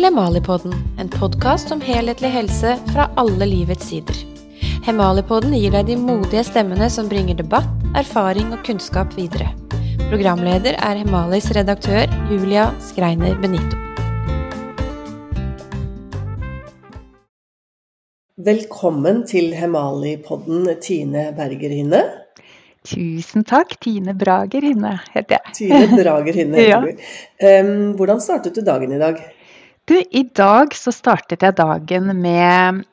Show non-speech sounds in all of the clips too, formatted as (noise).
til Hemalipodden, en podkast om helhetlig helse fra alle livets sider. Hemalipodden gir deg de modige stemmene som bringer debatt, erfaring og kunnskap videre. Programleder er Hemalis redaktør Julia Skreiner Benito. Velkommen til Hemalipodden, Tine Berger Hinne. Tusen takk. Tine Brager Hinne heter jeg. Tine Brager Hinne (laughs) heter ja. du. Um, hvordan startet du dagen i dag? Du, I dag så startet jeg dagen med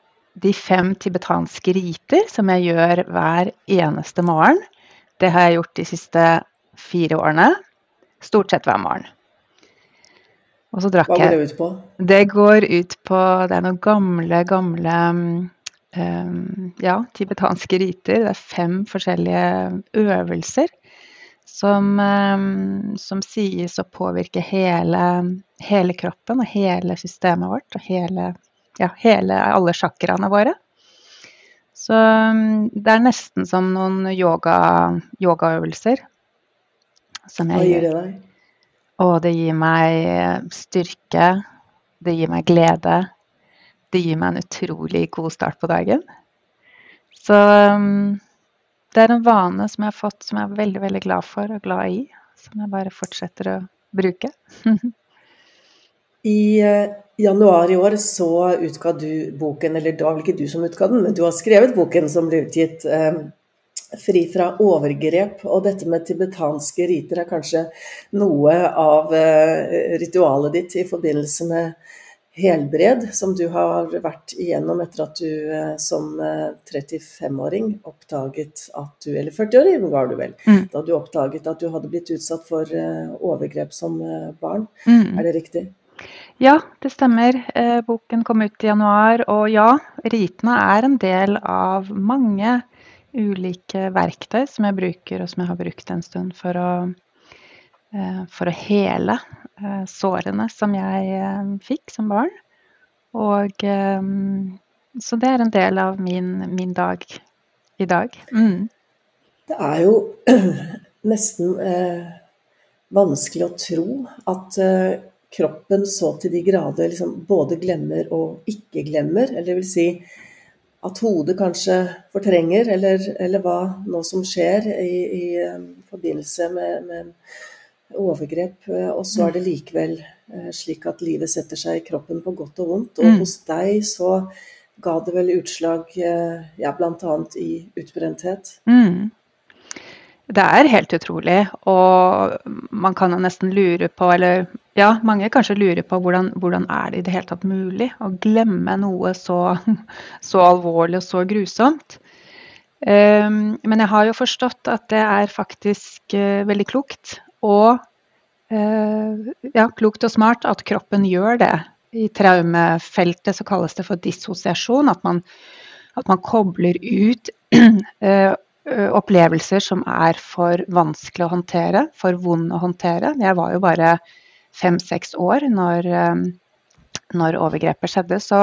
de fem tibetanske riter som jeg gjør hver eneste morgen. Det har jeg gjort de siste fire årene. Stort sett hver morgen. Og så drakk jeg Hva går det ut på? Det går ut på Det er noen gamle, gamle um, ja, tibetanske riter. Det er fem forskjellige øvelser som, um, som sies å påvirke hele, hele, kroppen og hele systemet vårt. Og hele, ja, hele alle chakraene våre. Så um, det er nesten som noen yoga, yogaøvelser. Hva gir det deg? Og det gir meg styrke. Det gir meg glede. Det gir meg en utrolig god start på dagen. Så um, det er en vane som jeg har fått som jeg er veldig, veldig glad for og glad i. Som jeg bare fortsetter å bruke. (laughs) I uh, januar i år så utga du boken, eller det var vel ikke du som utga den, men du har skrevet boken som ble utgitt um, fri fra overgrep. Og dette med tibetanske riter er kanskje noe av uh, ritualet ditt i forbindelse med helbred som du har vært igjennom etter at du uh, som 35-åring oppdaget at du Eller 40-åring var du vel. Mm. Da du oppdaget at du hadde blitt utsatt for overgrep som barn. Mm. Er det riktig? Ja, det stemmer. boken kom ut i januar, og ja, ritene er en del av mange ulike verktøy som jeg bruker, og som jeg har brukt en stund for å, eh, for å hele eh, sårene som jeg eh, fikk som barn. Og Så det er en del av min, min dag i dag. Mm. Det er jo (clears throat) nesten eh, vanskelig å tro at eh, kroppen så til de grader liksom både glemmer og ikke glemmer. Eller det vil si at hodet kanskje fortrenger, eller, eller hva nå som skjer i, i forbindelse med, med, overgrep. Eh, og så er det likevel eh, slik at livet setter seg i kroppen på godt og vondt. Og mm. hos deg så ga det vel utslag eh, ja, bl.a. i utbrenthet. Mm. Det er helt utrolig, og man kan jo nesten lure på, eller ja, mange kanskje lurer på hvordan, hvordan er det i det hele tatt mulig å glemme noe så, (laughs) så alvorlig og så grusomt. Um, men jeg har jo forstått at det er faktisk uh, veldig klokt og uh, ja, klokt og smart at kroppen gjør det. I traumefeltet så kalles det for dissosiasjon, at man, at man kobler ut uh, (clears throat) opplevelser som er for vanskelig å håndtere, for vond å håndtere. Jeg var jo bare fem-seks år når, når, overgrepet skjedde. Så,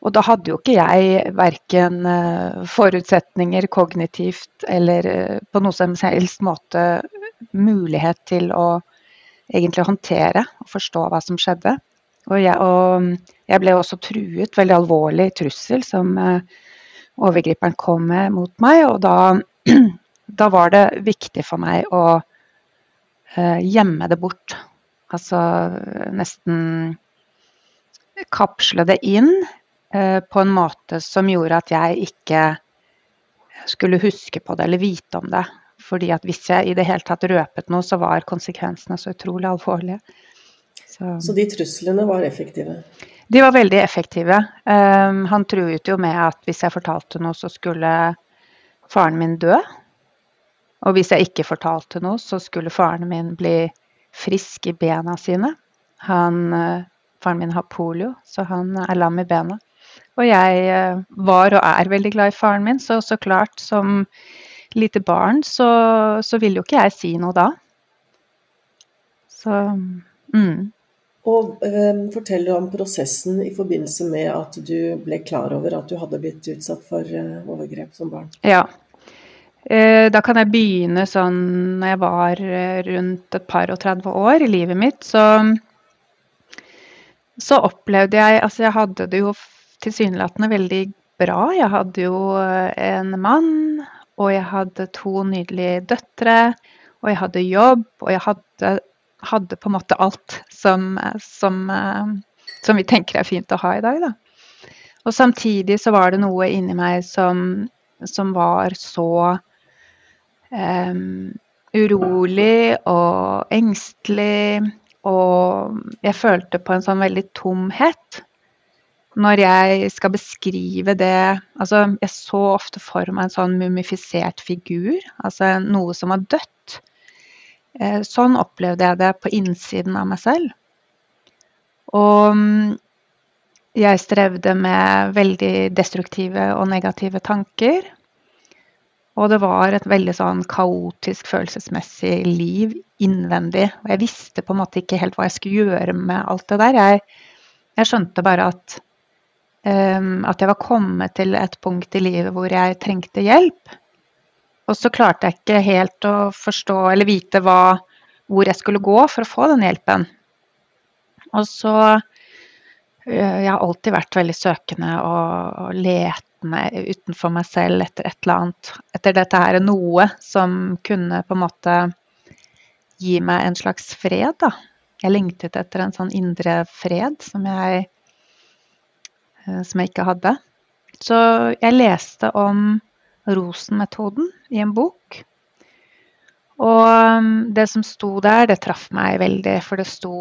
og da hadde jo ikke jeg verken forutsetninger kognitivt eller på noe som helst måte mulighet til å egentlig håndtere og forstå hva som skjedde. Og jeg, og jeg ble også truet, veldig alvorlig trussel som overgriperen kom med mot meg. Og da, (clears throat) da var det viktig for meg å uh, gjemme det bort. Altså nesten kapsle det inn på en måte som gjorde at jeg ikke skulle huske på det eller vite om det. Fordi at hvis jeg i det hele tatt røpet noe, så var konsekvensene så utrolig alvorlige. Så, så de truslene var effektive? De var veldig effektive. Um, han truet jo med at hvis jeg fortalte noe, så skulle faren min dø. Og hvis jeg ikke fortalte noe, så skulle faren min bli frisk i bena sine. Han, uh, faren min har polio, så han er lam i bena. Og jeg uh, var og er veldig glad i faren min, så så klart som lite barn så, så vil jo ikke jeg si noe da. Så mm. Og eh, fortell om prosessen i forbindelse med at du ble klar over at du hadde blitt utsatt for eh, overgrep som barn. Ja. Eh, da kan jeg begynne sånn når jeg var eh, rundt et par og 30 år i livet mitt. Så, så opplevde jeg Altså, jeg hadde det jo tilsynelatende veldig bra. Jeg hadde jo eh, en mann, og jeg hadde to nydelige døtre, og jeg hadde jobb, og jeg hadde, hadde på en måte alt som, som, eh, som, vi tenker er fint å ha i dag, da. Og samtidig så var det noe inni meg som, som var så um, urolig og engstelig og jeg følte på en sånn veldig tomhet når jeg skal beskrive det Altså, jeg så ofte for meg en sånn mumifisert figur, altså noe som var dødt. Eh, sånn opplevde jeg det på innsiden av meg selv. Og mm, jeg strevde med veldig destruktive og negative tanker. Og det var et veldig sånn kaotisk følelsesmessig liv innvendig. Og jeg visste på en måte ikke helt hva jeg skulle gjøre med alt det der. Jeg, jeg skjønte bare at, at jeg var kommet til et punkt i livet hvor jeg trengte hjelp. Og så klarte jeg ikke helt å forstå eller vite hva, hvor jeg skulle gå for å få den hjelpen. Og så Jeg har alltid vært veldig søkende og, og let utenfor meg selv etter et eller annet. Etter dette her noe som kunne på en måte gi meg en slags fred, da. Jeg lengtet etter en sånn indre fred som jeg, som jeg ikke hadde. Så jeg leste om Rosen-metoden i en bok. Og um, det som sto der, det traff meg veldig, for det sto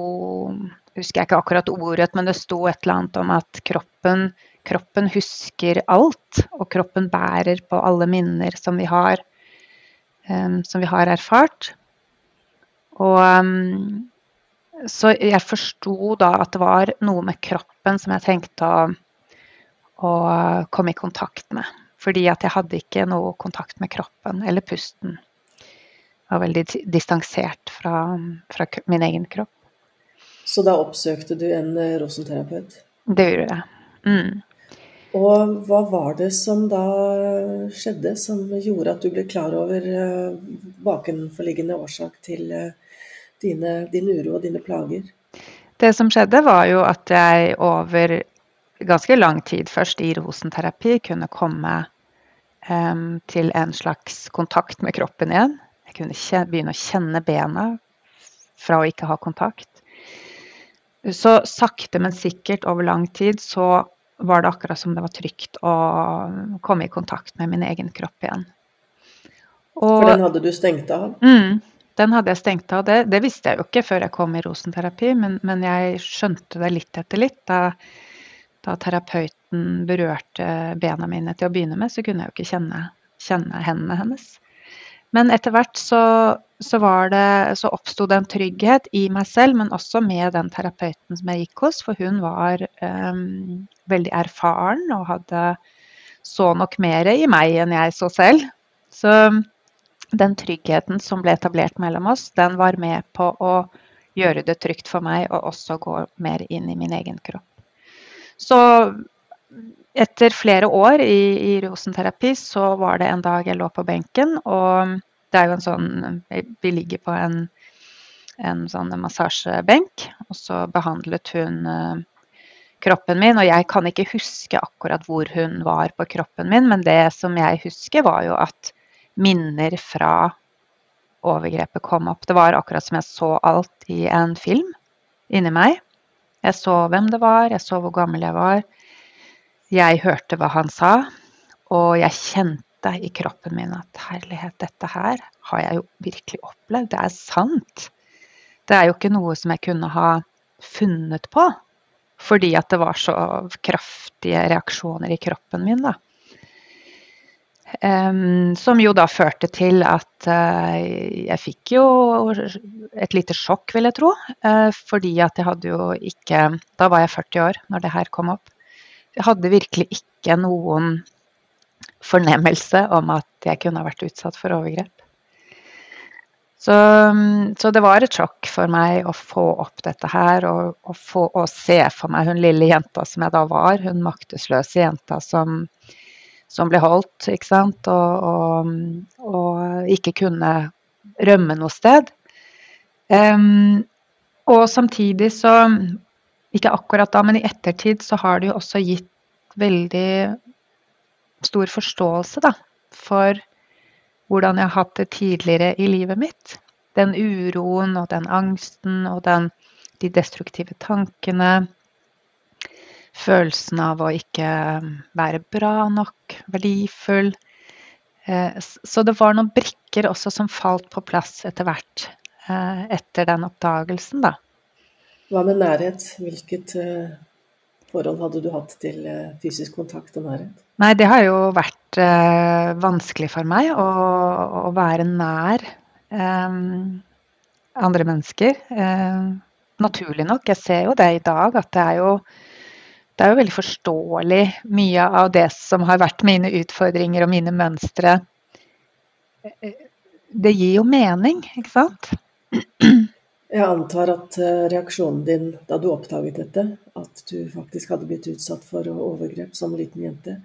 Husker jeg ikke akkurat ordet, men det sto et eller annet om at kroppen kroppen husker alt, og kroppen bærer på alle minner som vi har, um, som vi har erfart. Og um, så jeg forsto da at det var noe med kroppen som jeg trengte å, å komme i kontakt med. Fordi at jeg hadde ikke noe kontakt med kroppen eller pusten. Jeg var veldig distansert fra, fra min egen kropp. Så da oppsøkte du en eh, rosenterapeut? Det gjorde jeg. Mm. Og hva var det som da skjedde som gjorde at du ble klar over uh, bakenforliggende årsak til uh, dine, din uro og dine plager? Det som skjedde, var jo at jeg over ganske lang tid, først i rosenterapi, kunne komme um, til en slags kontakt med kroppen igjen. Jeg kunne kjenne, begynne å kjenne bena fra å ikke ha kontakt. Så sakte, men sikkert over lang tid så var det akkurat som det var trygt å komme i kontakt med min egen kropp igjen. Og, For den hadde du stengt av? Mm, den hadde jeg stengt av. Det, det, visste jeg jo ikke før jeg kom i rosenterapi, men, men jeg skjønte det litt etter litt. Da, da, terapeuten berørte bena mine til å begynne med, så kunne jeg jo ikke kjenne, kjenne hendene hennes. Men etter hvert så, så, det, så oppsto det en trygghet i meg selv, men også med den terapeuten som jeg gikk hos. For hun var um, veldig erfaren og hadde så nok mer i meg enn jeg så selv. Så den tryggheten som ble etablert mellom oss, den var med på å gjøre det trygt for meg og også gå mer inn i min egen kropp. Så etter flere år i, i rosenterapi så var det en dag jeg lå på benken, og det er jo en sånn Vi ligger på en, en sånn massasjebenk, og så behandlet hun uh, kroppen min. Og jeg kan ikke huske akkurat hvor hun var på kroppen min, men det som jeg husker, var jo at minner fra overgrepet kom opp. Det var akkurat som jeg så alt i en film inni meg. Jeg så hvem det var, jeg så hvor gammel jeg var. Jeg hørte hva han sa, og jeg kjente i kroppen min at herlighet, dette her har jeg jo virkelig opplevd. Det er sant. Det er jo ikke noe som jeg kunne ha funnet på, fordi at det var så kraftige reaksjoner i kroppen min, da. Um, som jo da førte til at uh, jeg fikk jo et lite sjokk, vil jeg tro. Uh, fordi at jeg hadde jo ikke Da var jeg 40 år når det her kom opp. Jeg hadde virkelig ikke noen fornemmelse om at jeg kunne ha vært utsatt for overgrep. Så, så, det var et sjokk for meg å få opp dette her og, og, få, og, se for meg hun lille jenta som jeg da var, hun maktesløse jenta som, som ble holdt, ikke sant, og, og, og ikke kunne rømme noe sted. Um, og samtidig så ikke akkurat da, men i ettertid så har det jo også gitt veldig stor forståelse da, for hvordan jeg har hatt det tidligere i livet mitt. Den uroen og den angsten og den, de destruktive tankene. Følelsen av å ikke være bra nok, verdifull. Eh, så det var noen brikker også som falt på plass etter hvert eh, etter den oppdagelsen, da. Hva med nærhet? Hvilket uh, forhold hadde du hatt til fysisk kontakt og nærhet? Nei, det har jo vært vanskelig for meg å, å være nær andre mennesker. naturlig nok. Jeg ser jo det i dag, at det er jo det er jo veldig forståelig mye av det som har vært mine utfordringer og mine mønstre. Det gir jo mening, ikke sant? Jeg antar at eh, reaksjonen din da du oppdaget dette, at du faktisk hadde blitt utsatt for overgrep som liten jente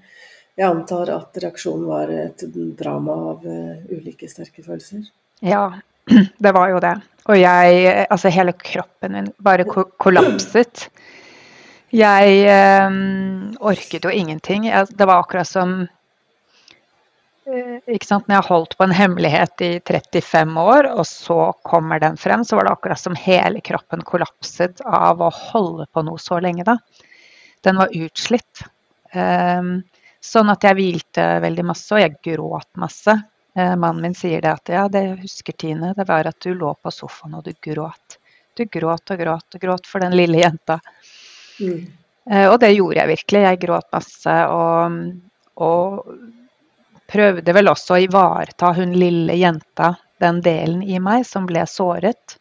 Jeg antar at reaksjonen var et drama av uh, ulike sterke følelser? Ja, (clears throat) det var jo det. Og jeg Altså, hele kroppen min bare kollapset. Jeg um, orket jo ingenting. Jeg, det var akkurat som Eh, ikke sant? Når jeg holdt på en hemmelighet i 35 år, og så kommer den frem, så var det akkurat som hele kroppen kollapset av å holde på noe så lenge. da. Den var utslitt. Um, sånn at jeg hvilte veldig masse, og jeg gråt masse. Uh, mannen min sier det at ja, det husker Tine, det var at du lå på sofaen og du gråt. Du gråt og gråt og gråt for den lille jenta. Mm. Uh, og det gjorde jeg virkelig. Jeg gråt masse. og, og prøvde vel også å ivareta hun lille jenta, den delen i meg som ble såret.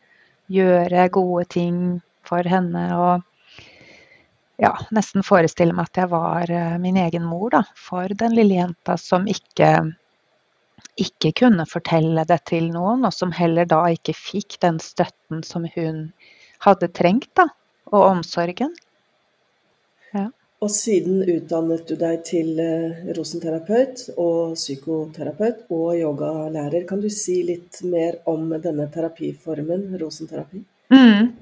Gjøre gode ting for henne og ja, nesten forestille meg at jeg var eh, min egen mor da, for den lille jenta som ikke, ikke kunne fortelle det til noen, og som heller da ikke fikk den støtten som hun hadde trengt, da, og omsorgen. Og siden utdannet du deg til eh, rosenterapeut og psykoterapeut og yogalærer. Kan du si litt mer om denne terapiformen, rosenterapi? Mm.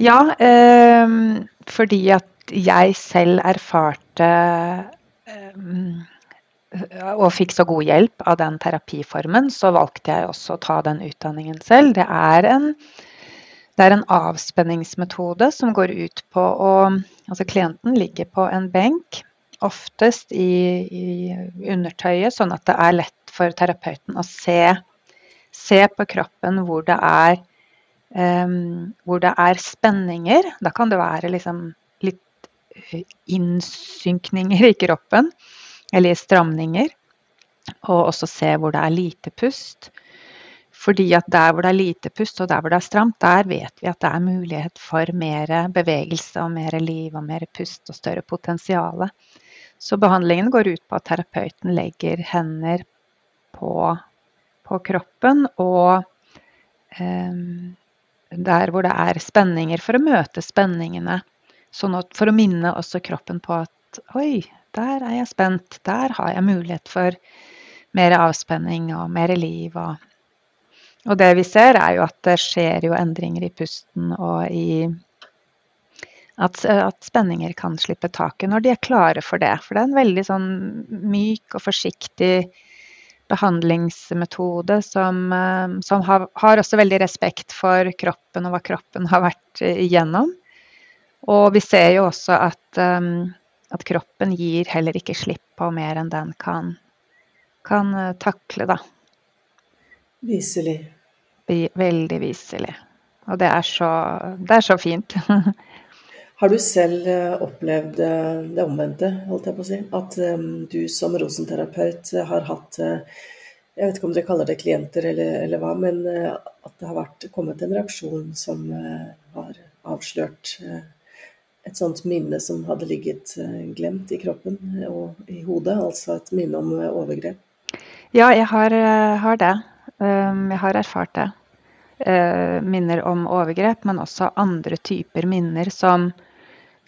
Ja, eh, fordi at jeg selv erfarte eh, og fikk så god hjelp av den terapiformen, så valgte jeg også å ta den utdanningen selv. Det er en det er en avspenningsmetode som går ut på å Altså klienten ligger på en benk, oftest i, i undertøyet, sånn at det er lett for terapeuten å se, se på kroppen hvor det er um, hvor det er spenninger. Da kan det være liksom litt eh, innsynkninger i kroppen, eller stramninger. Og også se hvor det er lite pust. Fordi at der hvor det er lite pust og der hvor det er stramt, der vet vi at det er mulighet for mer bevegelse og mer liv og mer pust og større potensial. Så behandlingen går ut på at terapeuten legger hender på, på kroppen og um, der hvor det er spenninger, for å møte spenningene. Sånn at for å minne også kroppen på at oi, der er jeg spent. Der har jeg mulighet for mer avspenning og mer liv og og det vi ser, er jo at det skjer jo endringer i pusten og i at, at, spenninger kan slippe taket når de er klare for det. For det er en veldig sånn myk og forsiktig behandlingsmetode som, eh, som har, har, også veldig respekt for kroppen og hva kroppen har vært igjennom. Og vi ser jo også at, um, at kroppen gir heller ikke slipp på mer enn den kan, kan eh, takle, da. Viselig. Veldig viselig. Og det er så, det er så fint. (laughs) Har du selv eh, opplevd eh, det omvendte, holdt jeg på å si? At um, du som rosenterapeut har hatt Jeg vet ikke om dere kaller det klienter eller, eller hva, men at det har vært, kommet en reaksjon som har avslørt et sånt minne som hadde ligget glemt i kroppen og i hodet, altså et minne om overgrep? Ja, jeg har, har det. Jeg har erfart det. Eh, minner om overgrep, men også andre typer minner som,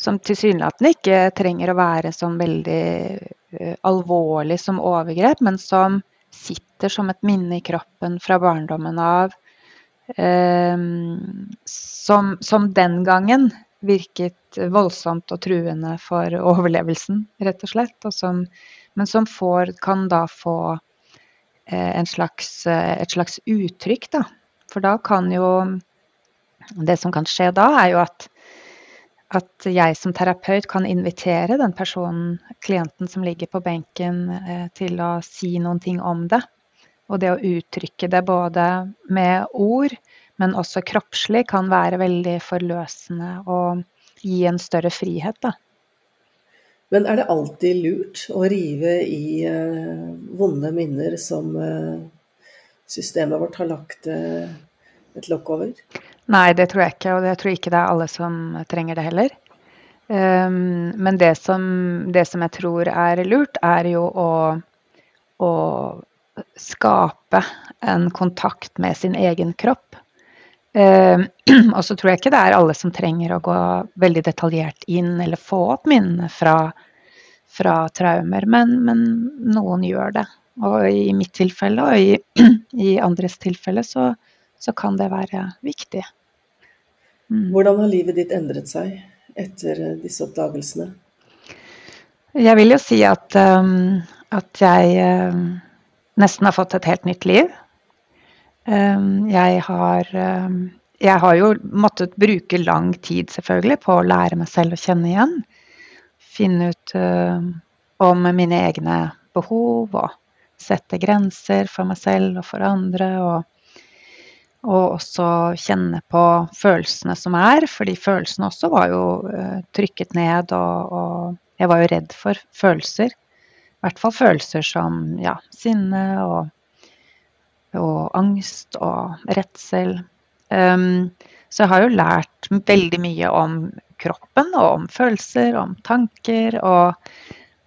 som tilsynelatende ikke trenger å være sånn veldig uh, alvorlig som overgrep, men som sitter som et minne i kroppen fra barndommen av. Um, som, som, den gangen virket voldsomt og truende for overlevelsen, rett og slett. Og som, men som får, kan da få eh, slags, eh, et slags uttrykk, da. For da kan jo Det som kan skje da, er jo at, at jeg som terapeut kan invitere den personen, klienten som ligger på benken, eh, til å si noen ting om det. Og det å uttrykke det både med ord, men også kroppslig, kan være veldig forløsende og gi en større frihet, da. Men er det alltid lurt å rive i uh, vonde minner som uh, systemet vårt har lagt uh, et lokk over? Nei, det tror jeg ikke, og jeg tror ikke det er alle som trenger det heller. Um, men det som, det som, jeg tror er lurt, er jo å, å skape en kontakt med sin egen kropp. Eh, (clears throat) og så tror jeg ikke det er alle som trenger å gå veldig detaljert inn eller få opp minnene fra, fra traumer, men, men, noen gjør det. Og i mitt tilfelle og i, (clears throat) i andres tilfelle så, så, kan det være viktig. Mm. Hvordan har livet ditt endret seg etter disse oppdagelsene? Jeg vil jo si at, um, at jeg um, nesten har fått et helt nytt liv. Ehm, jeg har, ehm, jeg har jo måttet bruke lang tid selvfølgelig på å lære meg selv å kjenne igjen. Finne ut ehm, om mine egne behov og sette grenser for meg selv og for andre. Og, og også kjenne på følelsene som er, fordi følelsene også var jo eh, trykket ned. Og, og jeg var jo redd for følelser. I hvert fall følelser som ja, sinne og og angst og redsel. Um, så jeg har jo lært veldig mye om kroppen og om følelser, om tanker. Og,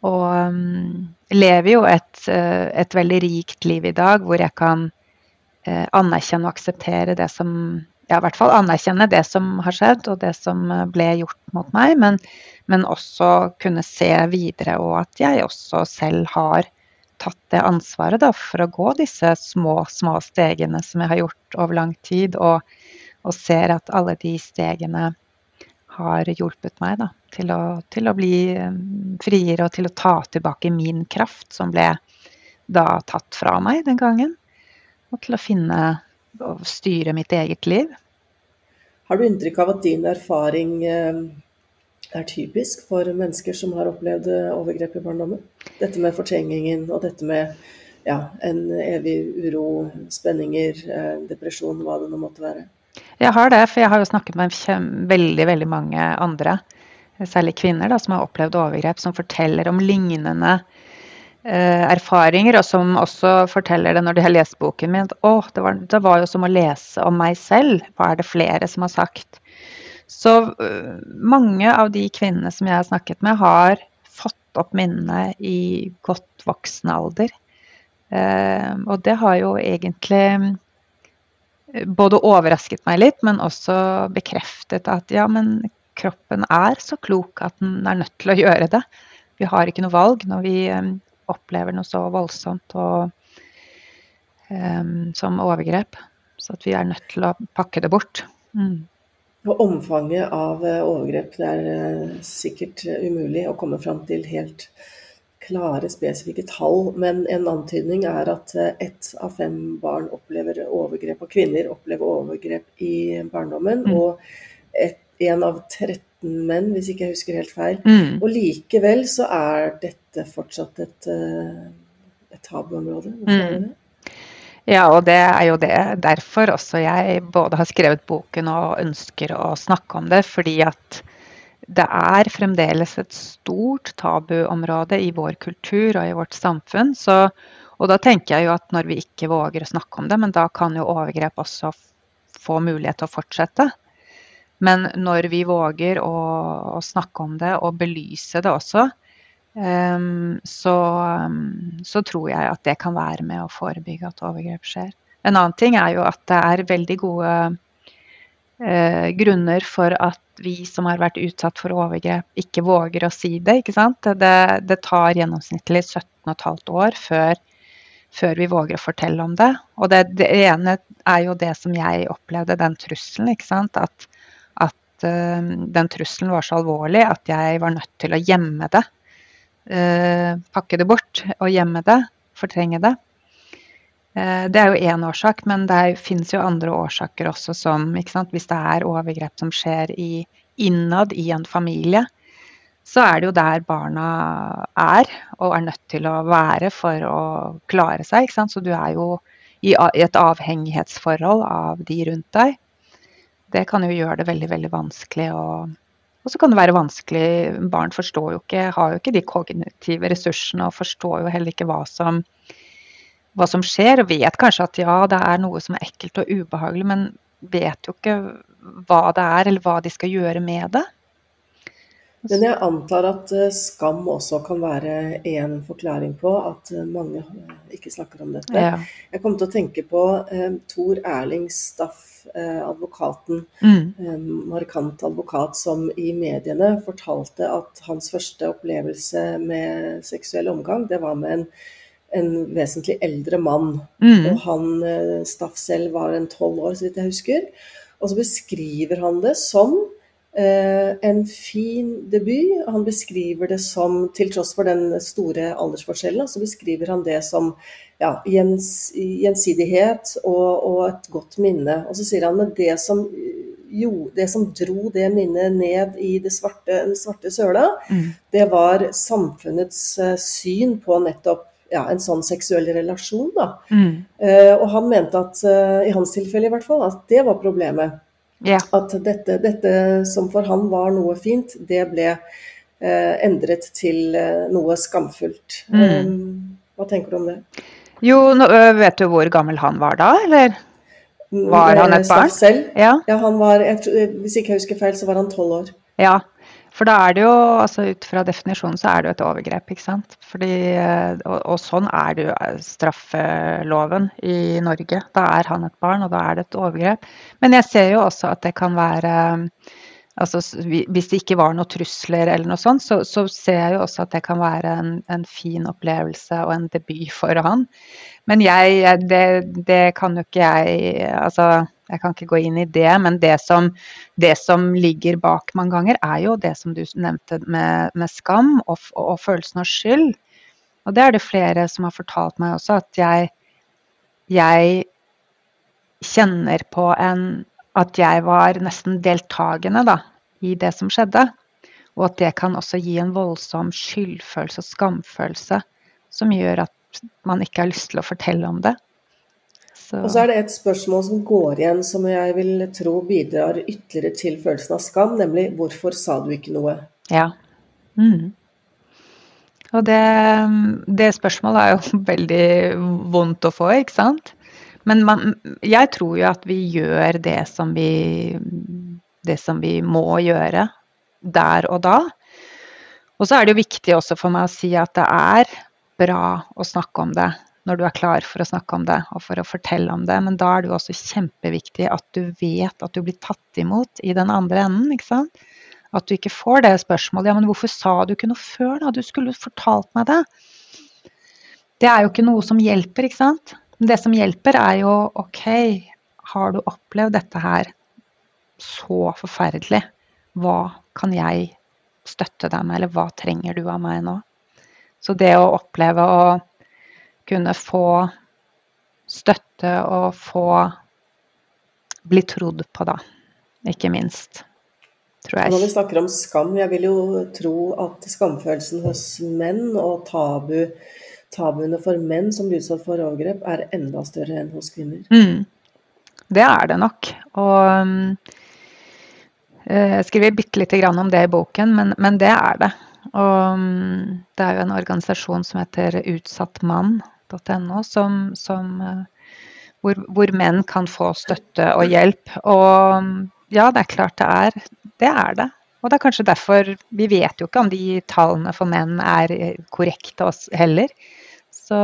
og um, lever jo et, uh, et, veldig rikt liv i dag hvor jeg kan uh, anerkjenne og akseptere det som ja, i hvert fall anerkjenne det som har skjedd og det som uh, ble gjort mot meg, men, men også kunne se videre og at jeg også selv har tatt det ansvaret da, for å gå disse små, små stegene som jeg har gjort over lang tid, og, og ser at alle de stegene har hjulpet meg da, til, å, til å bli um, friere og til å ta tilbake min kraft, som ble da tatt fra meg den gangen. Og til å finne og styre mitt eget liv. Har du inntrykk av at din erfaring um, er typisk for mennesker som har opplevd eh, overgrep i barndommen. Dette med fortrengingen og dette med ja, en evig uro, spenninger, eh, depresjon, hva det nå måtte være. Jeg har det, for jeg har jo snakket med veldig, veldig mange andre, særlig kvinner, da, som har opplevd overgrep, som forteller om lignende eh, erfaringer, og som også forteller det når de har lest boken min. At det det var jo som å lese om meg selv. Hva er det flere som har sagt? Så uh, mange av de kvinnene som jeg har snakket med, har fått opp minnene i godt voksen alder. Uh, og det har jo egentlig eh, både overrasket meg litt, men også bekreftet at ja, men kroppen er så klok at den er nødt til å gjøre det. Vi har ikke noe valg når vi opplever noe så voldsomt og, um, som overgrep. Så at vi er nødt til å pakke det bort. Mm. Og omfanget av eh, overgrep det er eh, sikkert eh, umulig å komme fram til helt klare, spesifikke tall. Men en antydning er at ett av fem barn opplever overgrep, og kvinner opplever overgrep i barndommen. Mm. Og én av 13 menn, hvis ikke jeg husker helt feil. Mm. Og likevel så er dette fortsatt et, et tabuområde. Hvorfor mm. er det det? Ja, og det er jo det derfor også jeg både har skrevet boken og ønsker å snakke om det. Fordi at det er fremdeles et stort tabuområde i vår kultur og i vårt samfunn. Så, og da tenker jeg jo at når vi ikke våger å snakke om det, men da kan jo overgrep også få mulighet til å fortsette. Men når vi våger å, å snakke om det og belyse det også, så, um, så, tror jeg at det kan være med å forebygge at overgrep skjer. En annen ting er jo at det er veldig gode uh, grunner for at vi som har vært utsatt for overgrep, ikke våger å si det. ikke sant? Det, det tar gjennomsnittlig 17,5 år før, før, vi våger å fortelle om det. Og det, det, ene er jo det som jeg opplevde, den trusselen. ikke sant? At at uh, den trusselen var så alvorlig at jeg var nødt til å gjemme det. Uh, pakke det bort og gjemme det, fortrenge det. Uh, det er jo én årsak, men det finnes jo andre årsaker også som Hvis det er overgrep som skjer i, innad i en familie, så er det jo der barna er og er nødt til å være for å klare seg. Så du er jo i et avhengighetsforhold av de rundt deg. Det kan jo gjøre det veldig, veldig vanskelig å og så kan det være vanskelig, barn forstår jo ikke, har jo ikke de kognitive ressursene og forstår jo heller ikke hva som, hva som skjer. Og vet kanskje at ja, det er noe som er ekkelt og ubehagelig, men vet jo ikke hva det er eller hva de skal gjøre med det. Men jeg antar at eh, skam også kan være en forklaring på at eh, mange eh, ikke snakker om dette. Ja. Jeg kom til å tenke på eh, Tor Erling Staff, eh, advokaten, mm. eh, markant advokat, som i mediene fortalte at hans første opplevelse med seksuell omgang, det var med en, en vesentlig eldre mann. Mm. Og han Staff selv var en tolv år, så vidt jeg husker. Og så beskriver han det som en fin debut. Han beskriver det som, til tross for den store aldersforskjellen, så beskriver han det som ja, gjens, gjensidighet og, og, et godt minne. Og så sier han med det som, jo, det som dro det minnet ned i det svarte, den svarte søla, mm. det var samfunnets uh, syn på nettopp ja, en sånn seksuell relasjon. Da. Mm. Uh, og han mente at, uh, i hans tilfelle i hvert fall, at det var problemet. Ja. At dette, dette, som for han var noe fint, det ble eh, endret til eh, noe skamfullt. Mm. Um, hva tenker du om det? Jo, nå, vet du hvor gammel han var da, eller? Var han et barn? Selv? Ja. ja, han var, jeg, hvis ikke jeg husker feil, så var han tolv år. Ja, for da er det jo, altså ut fra definisjonen, så er det jo et overgrep, ikke sant. Fordi, eh, og, og, sånn er det jo eh, straffeloven i Norge. Da er han et barn, og da er det et overgrep. Men jeg ser jo også at det kan være altså Hvis det ikke var noen trusler eller noe sånt, så, så ser jeg jo også at det kan være en, en fin opplevelse og en debut for han. Men jeg, det, det kan jo ikke jeg Altså jeg kan ikke gå inn i det, men det som, det som ligger bak mange ganger, er jo det som du nevnte med, med skam og, og, følelsen av skyld. Og det er det flere som har fortalt meg også, at jeg, jeg kjenner på en At jeg var nesten deltakende da, i det som skjedde. Og at det kan også gi en voldsom skyldfølelse og skamfølelse som gjør at man ikke har lyst til å fortelle om det. Så. Og så er det et spørsmål som går igjen, som jeg vil tro bidrar ytterligere til følelsen av skam, nemlig hvorfor sa du ikke noe? Ja. Mm. Og det, det, spørsmålet er jo (laughs) veldig vondt å få, ikke sant? Men man, jeg tror jo at vi gjør det som vi, det som vi må gjøre der og da. Og så er det jo viktig også for meg å si at det er bra å snakke om det når du er klar for å snakke om det og for å fortelle om det. Men da er det jo også kjempeviktig at du vet at du blir tatt imot i den andre enden. ikke sant? At du ikke får det spørsmålet ja, men hvorfor sa du ikke noe før, da? Du skulle fortalt meg det. Det er jo ikke noe som hjelper, ikke sant. Det som hjelper, er jo OK, har du opplevd dette her så forferdelig? Hva kan jeg støtte deg med, eller hva trenger du av meg nå? Så det å oppleve å kunne få støtte og få bli trodd på, da. Ikke minst. Tror jeg. Når vi snakker om skam, jeg vil jo tro at skamfølelsen hos menn og tabu, tabuene for menn som blir utsatt for overgrep, er enda større enn hos kvinner. Mm. Det er det nok. Og um, jeg skriver bitte lite grann om det i boken, men, men det er det. Og um, det er jo en organisasjon som heter Utsatt mann, .no, som, som eh, hvor, hvor, menn kan få støtte og hjelp. Og ja, det er klart det er. Det er det. Og det er kanskje derfor Vi vet jo ikke om de tallene for menn er korrekte oss heller. Så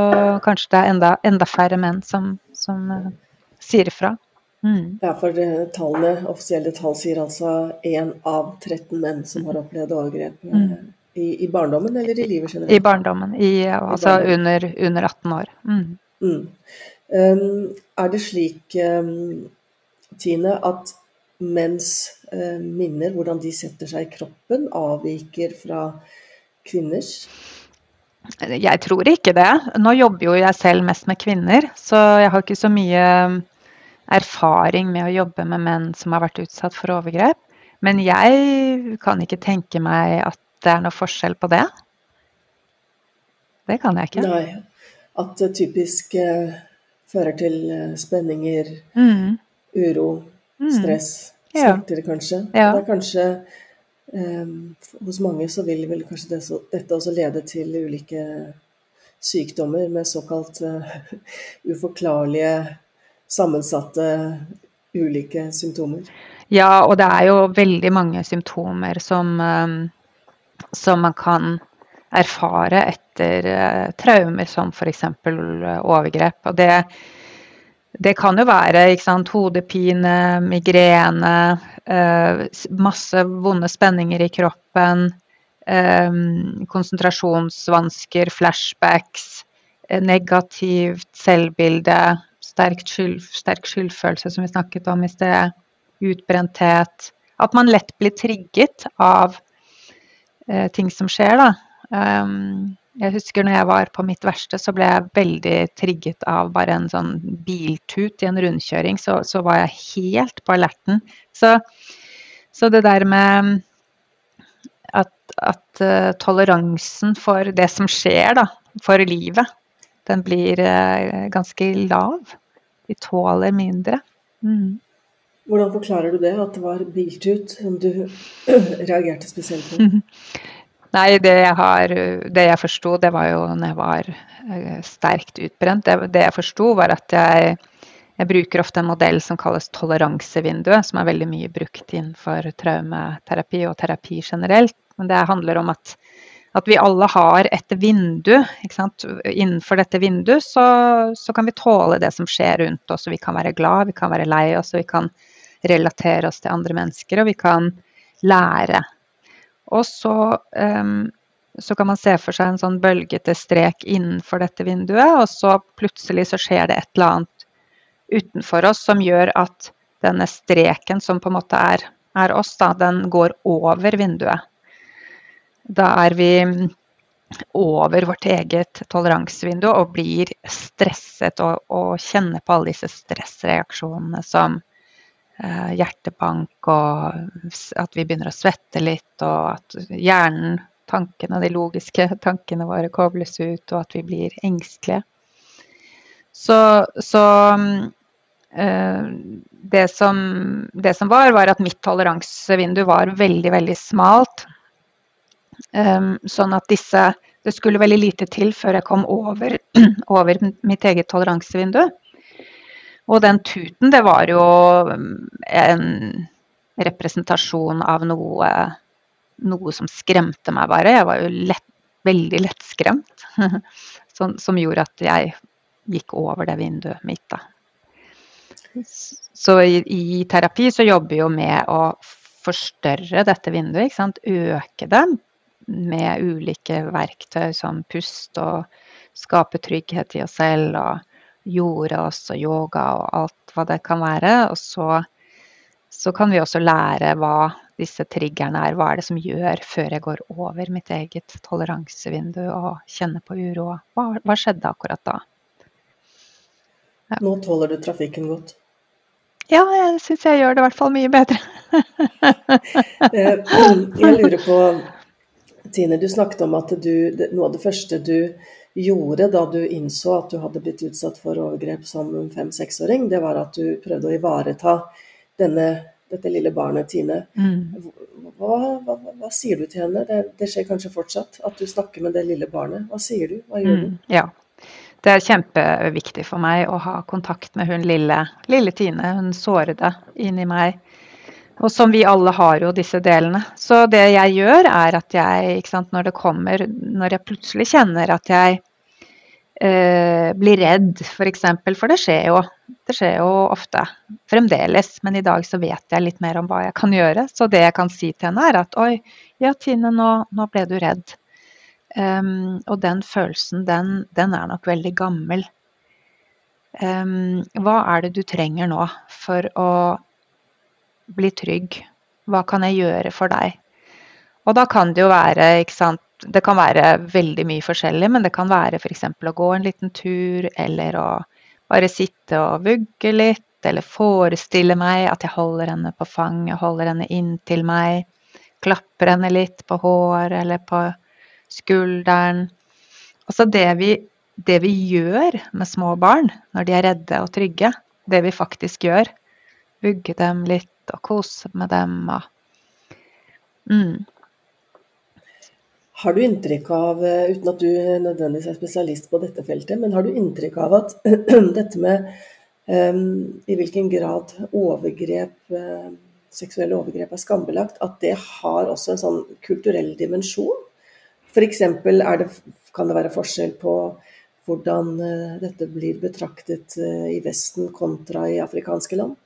kanskje det er enda, enda færre menn som, som uh, sier ifra. Mm. Ja, for tallene, offisielle tall sier altså én av 13 menn som har opplevd overgrep. Mm. I, I, barndommen eller i livet generelt? I barndommen. I, altså I barndommen. Under, under, 18 år. Mm. Mm. Um, er det slik, um, Tine, at menns uh, minner, hvordan de setter seg i kroppen, avviker fra kvinners? Jeg tror ikke det. Nå jobber jo jeg selv mest med kvinner, så jeg har ikke så mye erfaring med å jobbe med menn som har vært utsatt for overgrep. Men jeg kan ikke tenke meg at det er noe forskjell på det. Det kan jeg ikke. Nei. At det typisk eh, fører til eh, spenninger, Mm. uro, Mm. stress, Ja. smerter kanskje. Ja. Det er kanskje eh, Hos mange så vil vel kanskje det, så, dette også lede til ulike sykdommer med såkalt eh, (laughs) uforklarlige, sammensatte ulike symptomer. Ja, og det er jo veldig mange symptomer som, eh, som man kan erfare etter eh, traumer som f.eks. overgrep. Og det, det kan jo være sant, hodepine, migrene, eh, masse vonde spenninger i kroppen, eh, konsentrasjonsvansker, flashbacks, eh, negativt selvbilde, sterk, skyld, sterk skyldfølelse, som vi snakket om i sted, utbrenthet. At man lett blir trigget av eh, ting som skjer, da. Um, jeg husker når jeg var på mitt verste, så ble jeg veldig trigget av bare en sånn biltut i en rundkjøring. Så, så var jeg helt på alerten. Så, så det der med at, at uh, toleransen for det som skjer, da, for livet, den blir uh, ganske lav. Vi tåler mindre. Mm. Hvordan forklarer du det, at det var biltut som du (clears throat) reagerte spesielt på? Nei, det jeg, har, det jeg forsto, det var jo når jeg var eh, sterkt utbrent. Det, det jeg forsto, var at jeg, jeg bruker ofte en modell som kalles toleransevinduet, som er veldig mye brukt innenfor traumeterapi og terapi generelt. Men det handler om at, at vi alle har et vindu. Innenfor dette vinduet så, så kan vi tåle det som skjer rundt oss. Vi kan være glad, vi kan være lei oss, og vi kan relatere oss til andre mennesker, og vi kan lære. Og så, um, så kan man se for seg en sånn bølgete strek innenfor dette vinduet, og så plutselig så skjer det et eller annet utenfor oss som gjør at denne streken som på en måte er, er oss, da, den går over vinduet. Da er vi over vårt eget toleransevindu og blir stresset og, og kjenner på alle disse stressreaksjonene som hjertebank og at vi begynner å svette litt, og at hjernen, tankene, de logiske (laughs) tankene våre kobles ut, og at vi blir engstelige. Så, så mm, eh, det, som, det som var, var at mitt toleransevindu var veldig, veldig smalt. Um, sånn at disse Det skulle veldig lite til før jeg kom over, (clears throat) over mitt eget toleransevindu. Og den tuten, det var jo um, en representasjon av noe, noe som skremte meg bare. Jeg var jo lett, veldig lettskremt. (laughs) som, som gjorde at jeg gikk over det vinduet mitt, da. Så i, i terapi så jobber vi jo med å forstørre dette vinduet, ikke sant. Øke det med ulike verktøy som pust og skape trygghet i oss selv og jorde oss og yoga og alt hva det kan være. Og så, så kan vi også lære hva disse triggerne er. Hva er det som gjør før jeg går over mitt eget toleransevindu og kjenner på uro? Hva, hva skjedde akkurat da? Nå tåler du trafikken godt. Ja, jeg syns jeg gjør det i hvert fall mye bedre. (laughs) Eh, Jeg lurer på, Tine, du snakket om at du, noe av det første du gjorde da du innså at du hadde blitt utsatt for overgrep som fem-seksåring, det var at du prøvde å ivareta denne, dette lille barnet, Tine. Mm. Hva, hva, hva sier du til henne? Det, det skjer kanskje fortsatt, at du snakker med det lille barnet. Hva sier du? Hva gjør du? Mm, ja. Det er kjempeviktig for meg å ha kontakt med hun lille, lille Tine, hun sårede inni meg. Og som vi alle har jo disse delene. Så det jeg gjør, er at jeg, sant, når det kommer Når jeg plutselig kjenner at jeg eh, blir redd, f.eks., for, eksempel, for det skjer jo. Det skjer jo ofte. Fremdeles. Men i dag så vet jeg litt mer om hva jeg kan gjøre. Så det jeg kan si til henne, er at oi, ja Tine, nå, nå ble du redd. Um, og den følelsen, den, den er nok veldig gammel. Um, hva er det du trenger nå for å bli trygg. Hva kan jeg gjøre for deg? Og da kan det jo være, ikke sant Det kan være veldig mye forskjellig, men det kan være f.eks. å gå en liten tur, eller å bare sitte og vugge litt, eller forestille meg at jeg holder henne på fanget, holder henne inntil meg, klapper henne litt på håret eller på skulderen. Altså det vi, det vi gjør med små barn når de er redde og trygge, det vi faktisk gjør, vugge dem litt og kose med dem og mm. Har du inntrykk av, eh, uten at du nødvendigvis er spesialist på dette feltet, men har du inntrykk av at (clears throat) dette med um, i hvilken grad overgrep, uh, seksuelle overgrep er skambelagt, at det har også en sånn kulturell dimensjon? F.eks. kan det være forskjell på hvordan uh, dette blir betraktet i Vesten kontra i afrikanske land?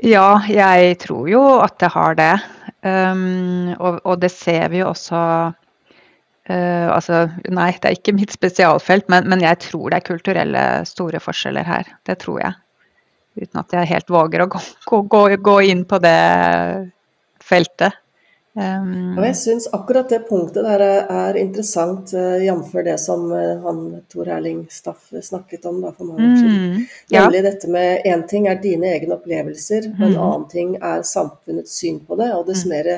Ja, jeg tror jo at det har det. Um, og, og, det ser vi jo også uh, Altså, nei, det er ikke mitt spesialfelt, men, men, jeg tror det er kulturelle store forskjeller her. Det tror jeg. Uten at jeg helt våger å gå, gå, gå inn på det feltet. Um, og jeg syns akkurat det punktet der er interessant, uh, jf. det som uh, han Tor Erling Staff snakket om da, for mange år siden. Mm, ja. Nemlig dette med én ting er dine egne opplevelser, mm. og en mm. annen ting er samfunnets syn på det. Og dess mm. mer,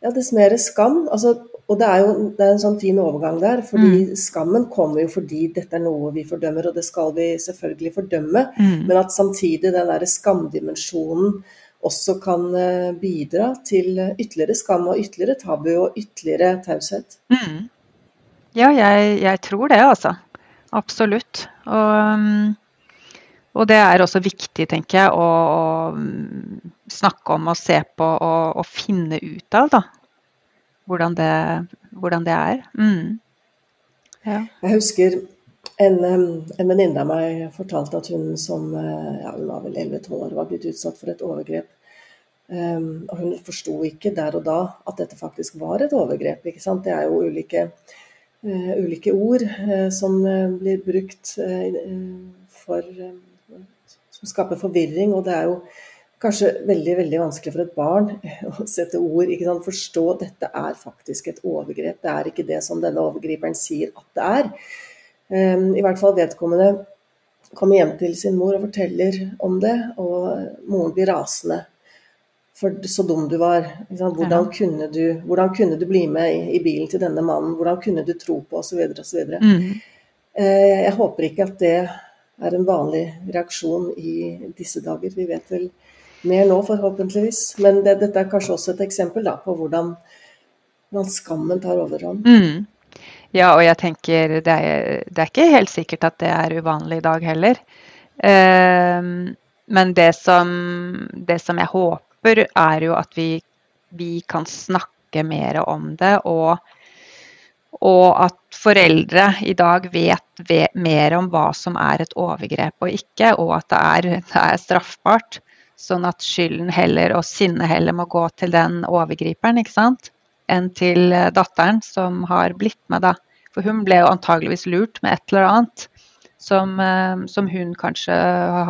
ja, dess mer skam altså, Og det er jo det er en sånn fin overgang der, fordi mm. skammen kommer jo fordi dette er noe vi fordømmer, og det skal vi selvfølgelig fordømme, mm. men at samtidig den derre skamdimensjonen også kan eh, bidra til ytterligere skam og ytterligere tabu og ytterligere taushet. Mm. Ja, jeg, jeg, tror det, altså. Absolutt. Og, mm, og, det er også viktig, tenker jeg, å, å mm, snakke om og se på og, og finne ut av, da. Hvordan det, hvordan det er. Mm. Ja. Jeg husker en, en venninne av meg fortalte at hun som eh, ja, hun var vel 11-12 år var blitt utsatt for et overgrep. Um, og hun forsto ikke der og da at dette faktisk var et overgrep. ikke sant? Det er jo ulike, uh, ulike ord uh, som uh, blir brukt for Som skaper forvirring. Og det er jo kanskje veldig veldig vanskelig for et barn (laughs) å sette ord, ikke sant? forstå at dette er faktisk et overgrep. Det er ikke det som denne overgriperen sier at det er. Ehm, I hvert fall vedkommende kommer hjem til sin mor og forteller om det, og moren blir rasende. For så dum du var. Hvordan kunne du, hvordan kunne du bli med i, bilen til denne mannen? Hvordan kunne du tro på osv. osv. Mm. Eh, jeg håper ikke at det er en vanlig reaksjon i disse dager. Vi vet vel mer nå, forhåpentligvis. Men det, dette er kanskje også et eksempel da, på hvordan, hvordan skammen tar overhånd. Mm. Ja, og jeg tenker det er, det er, ikke helt sikkert at det er uvanlig i dag heller. Uh, men det som, det som, jeg håper, er jo at vi, vi kan snakke mer om det. Og, og, at foreldre i dag vet, vet, mer om hva som er et overgrep og ikke, og at det er, det er straffbart. Sånn at skylden heller og sinnet heller må gå til den overgriperen, ikke sant enn til eh, datteren som har blitt med, da. For hun ble jo antageligvis lurt med et eller annet som, eh, som hun kanskje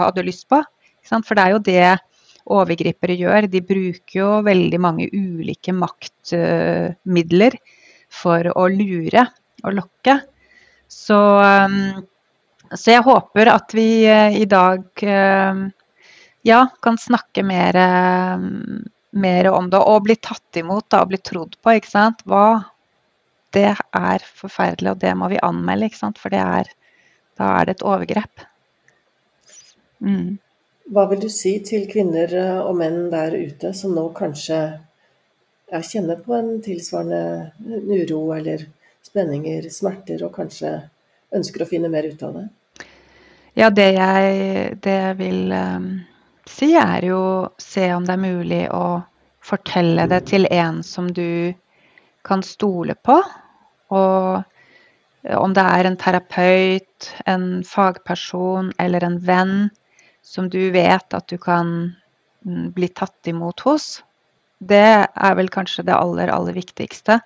hadde lyst på. For det er jo det overgripere gjør. De bruker jo veldig mange ulike maktmidler for å lure og lokke. Så, eh, så jeg håper at vi i dag ja, kan snakke mer mer om det og bli tatt imot da, og bli trodd på. ikke sant? Hva Det er forferdelig, og det må vi anmelde, ikke sant? for er, da er det et overgrep. Mm. Hva vil du si til kvinner eh, og menn der ute som nå kanskje kjenner på en tilsvarende uro eller spenninger, smerter, og kanskje ønsker å finne mer ut av det? Ja, det jeg, det jeg vil um si, er jo se om det er mulig å fortelle det til en som du kan stole på. Og om det er en terapeut, en fagperson eller en venn som du vet at du kan mm, bli tatt imot hos. Det er vel kanskje det aller, aller viktigste.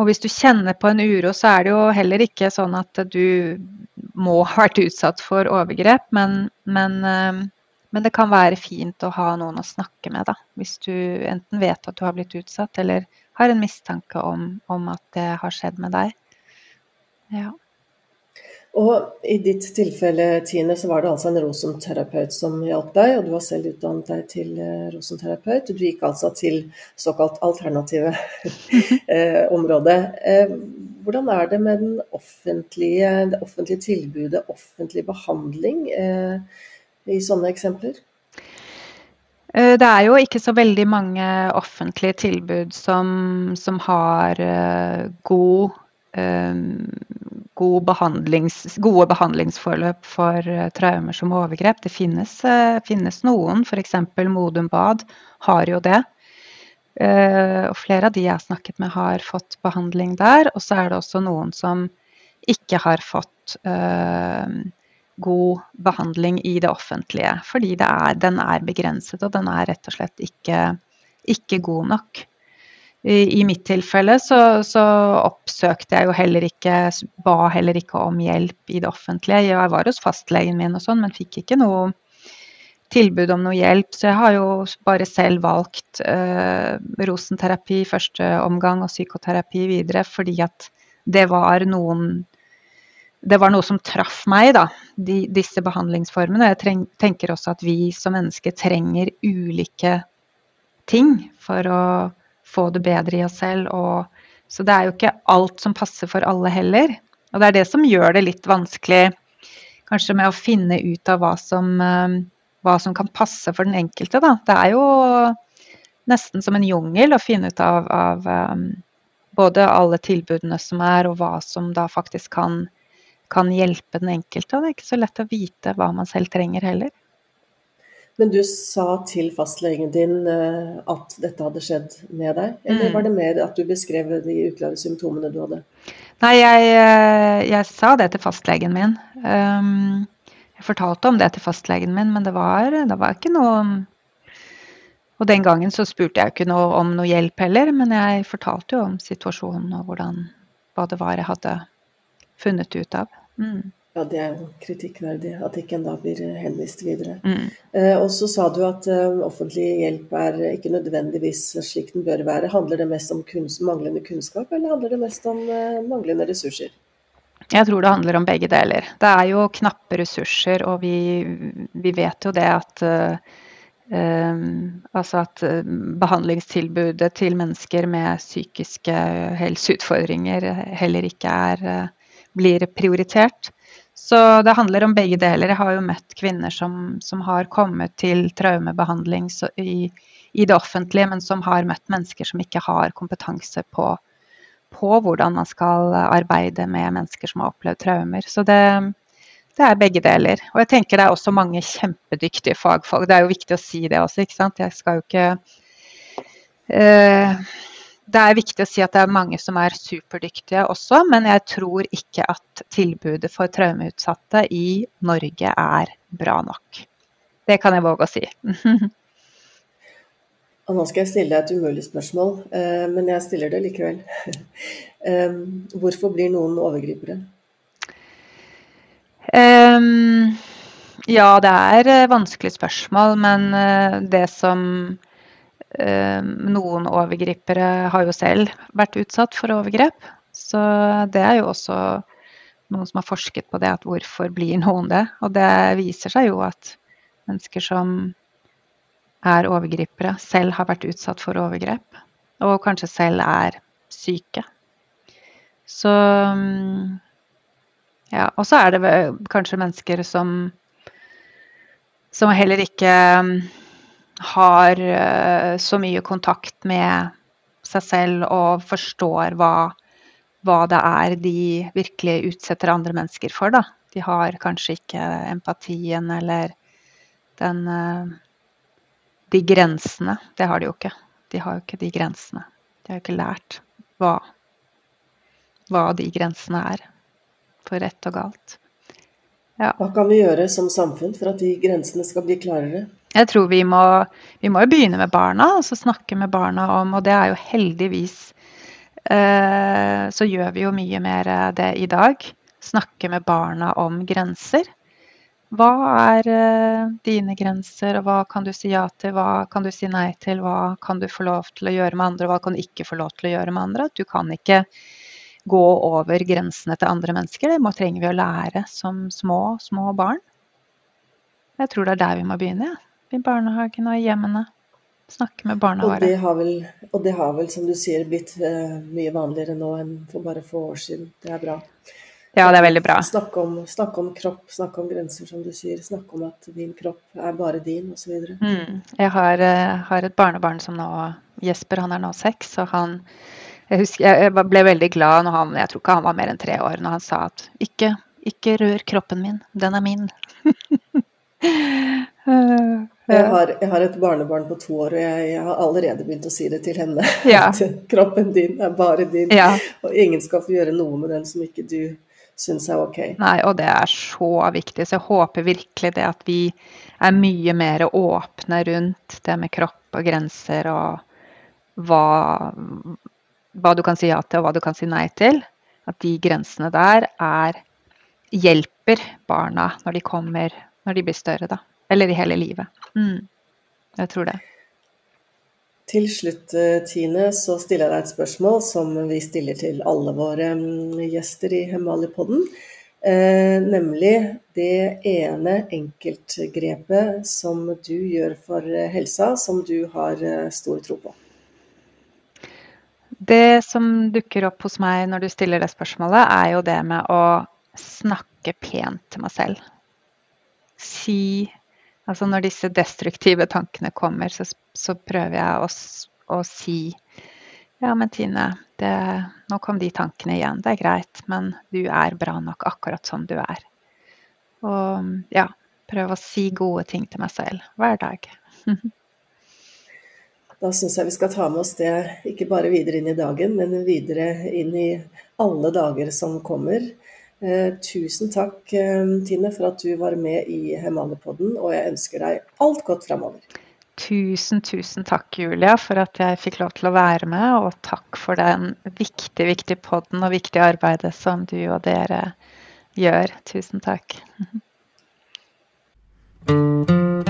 Og hvis du kjenner på en uro, så er det jo heller ikke sånn at du må ha vært utsatt for overgrep, men, men Men det kan være fint å ha noen å snakke med, da. Hvis du enten vet at du har blitt utsatt, eller har en mistanke om, om at det har skjedd med deg. Ja. Og i ditt tilfelle, Tine, så var det altså en rosenterapeut som hjalp deg, og du har selv utdannet deg til eh, rosenterapeut. Du gikk altså til såkalt alternative (laughs) eh, området. Eh, hvordan er det med offentlige, det offentlige tilbudet, offentlig behandling, i sånne eksempler? Det er jo ikke så veldig mange offentlige tilbud som, som har god god behandlings, gode behandlingsforløp for traumer som overgrep. Det finnes, finnes noen, f.eks. Modum Bad har jo det. Og flere av de jeg har snakket med, har fått behandling der. Og så er det også noen som ikke har fått god behandling i det offentlige. Fordi det er, den er begrenset, og den er rett og slett ikke, ikke god nok. I, mitt tilfelle så, så, oppsøkte jeg jo heller ikke Ba heller ikke om hjelp i det offentlige. Jeg var hos fastlegen min og sånn, men fikk ikke noe tilbud om noe hjelp. Så jeg har jo bare selv valgt eh, rosenterapi i første omgang og psykoterapi videre fordi at det var noen det var noe som traff meg, da, de, disse behandlingsformene. Jeg treng, tenker også at vi som mennesker trenger ulike ting for å få det bedre i oss selv. Og, så det er jo ikke alt som passer for alle heller. Og det er det som gjør det litt vanskelig kanskje med å finne ut av hva som, eh, hva som kan passe for den enkelte. Da. Det er jo nesten som en jungel å finne ut av, av um, både alle tilbudene som er, og hva som da faktisk kan, kan hjelpe den enkelte. Og det er ikke så lett å vite hva man selv trenger heller. Men du sa til fastlegen din eh, at dette hadde skjedd med deg, eller mm. var det mer at du beskrev de uklare symptomene du hadde? Nei, jeg, eh, jeg sa det til fastlegen min. Um, jeg fortalte om det til fastlegen min, men det var, det var ikke noe Og den gangen så spurte jeg ikke noe om noe hjelp heller, men jeg fortalte jo om situasjonen og hvordan, hva det var jeg hadde funnet ut av. Mm. Ja, det er jo kritikkverdig at ikke en da blir eh, henvist videre. Mm. Eh, og så sa du at eh, offentlig hjelp er ikke nødvendigvis slik den bør være. Handler det mest om kunst, manglende kunnskap, eller handler det mest om eh, manglende ressurser? Jeg tror det handler om begge deler. Det er jo knappe ressurser, og vi, vi vet jo det at uh, altså at behandlingstilbudet til mennesker med psykiske helseutfordringer heller ikke er, blir prioritert. Så det handler om begge deler. Jeg har jo møtt kvinner som, som har kommet til traumebehandling i, i, det offentlige, men som har møtt mennesker som ikke har kompetanse på, på, hvordan man skal arbeide med mennesker som har opplevd traumer. Så det, det, er begge deler. Og jeg tenker det er også mange kjempedyktige fagfolk. Det er jo viktig å si det også, ikke sant. Jeg skal jo ikke uh, det er viktig å si at det er mange som er superdyktige også, men jeg tror ikke at tilbudet for traumeutsatte i Norge er bra nok. Det kan jeg våge å si. (laughs) Og nå skal jeg stille deg et umulig spørsmål, eh, men jeg stiller det likevel. (laughs) Eh, hvorfor blir noen overgripere? Um, ja, det er vanskelig spørsmål, men det som Eh, noen overgripere har jo selv vært utsatt for overgrep. Så det er jo også noen som har forsket på det, at hvorfor blir noen det? Og det viser seg jo at mennesker som er overgripere, selv har vært utsatt for overgrep. Og kanskje selv er syke. Så ja. Og så er det kanskje mennesker som som heller ikke har eh, så mye kontakt med seg selv og forstår hva, hva det er de virkelig utsetter andre mennesker for. Da. De har kanskje ikke empatien eller den eh, De grensene. Det har de jo ikke. De har jo ikke de grensene. De har jo ikke lært hva, hva de grensene er for rett og galt. Ja. Hva kan vi gjøre som samfunn for at de grensene skal bli klarere? Jeg tror vi må, vi må begynne med barna, altså snakke med barna om Og det er jo heldigvis eh, Så gjør vi jo mye mer det i dag. Snakke med barna om grenser. Hva er eh, dine grenser, og hva kan du si ja til, hva kan du si nei til, hva kan du få lov til å gjøre med andre, og hva kan du ikke få lov til å gjøre med andre? Du kan ikke gå over grensene til andre mennesker. Det må, trenger vi å lære som små, små barn. Jeg tror det er der vi må begynne, ja. I barnehagen og i hjemmene. Snakke med barna og våre. Har vel, og det har vel, som du sier, blitt uh, mye vanligere nå enn for bare få år siden. Det er bra. Ja, det er veldig bra. Snakke om, snakk om, kropp, snakke om grenser, som du sier. Snakke om at din kropp er bare din, osv. Mm. Jeg har, uh, har, et barnebarn som nå Jesper, han er nå seks, og han jeg, husker, jeg ble veldig glad når han Jeg tror ikke han var mer enn tre år, når han sa at ikke, ikke rør kroppen min, den er min. (laughs) Jeg har, jeg har, et barnebarn på to år, og jeg, jeg, har allerede begynt å si det til henne. Ja. (laughs) Kroppen din er bare din, ja. og ingen skal få gjøre noe med den som ikke du syns er ok. Nei, og det er så viktig. Så jeg håper virkelig det at vi er mye mer åpne rundt det med kropp og grenser og hva, hva du kan si ja til og hva du kan si nei til. At de grensene der er hjelper barna når de kommer, når de blir større, da. Eller i hele livet. Mm. Jeg tror det. Til slutt, eh, Tine, så stiller jeg deg et spørsmål som vi stiller til alle våre mm, gjester i Hemalipodden. Eh, nemlig det ene enkeltgrepet som du gjør for helsa, som du har eh, stor tro på. Det som dukker opp hos meg når du stiller det spørsmålet, er jo det med å snakke pent til meg selv. Si Altså når disse destruktive tankene kommer, så, så prøver jeg å, å, si ja, men Tine, det, nå kom de tankene igjen. Det er greit, men du er bra nok akkurat som du er. Og ja, prøve å si gode ting til meg selv hver dag. (laughs) da syns jeg vi skal ta med oss det ikke bare videre inn i dagen, men videre inn i alle dager som kommer. Eh, tusen takk, eh, Tine, for at du var med i Hemalipodden, og jeg ønsker deg alt godt framover. Tusen, tusen takk, Julia, for at jeg fikk lov til å være med. Og takk for den viktige, viktige podden og viktige arbeidet som du og dere gjør. Tusen takk. (laughs)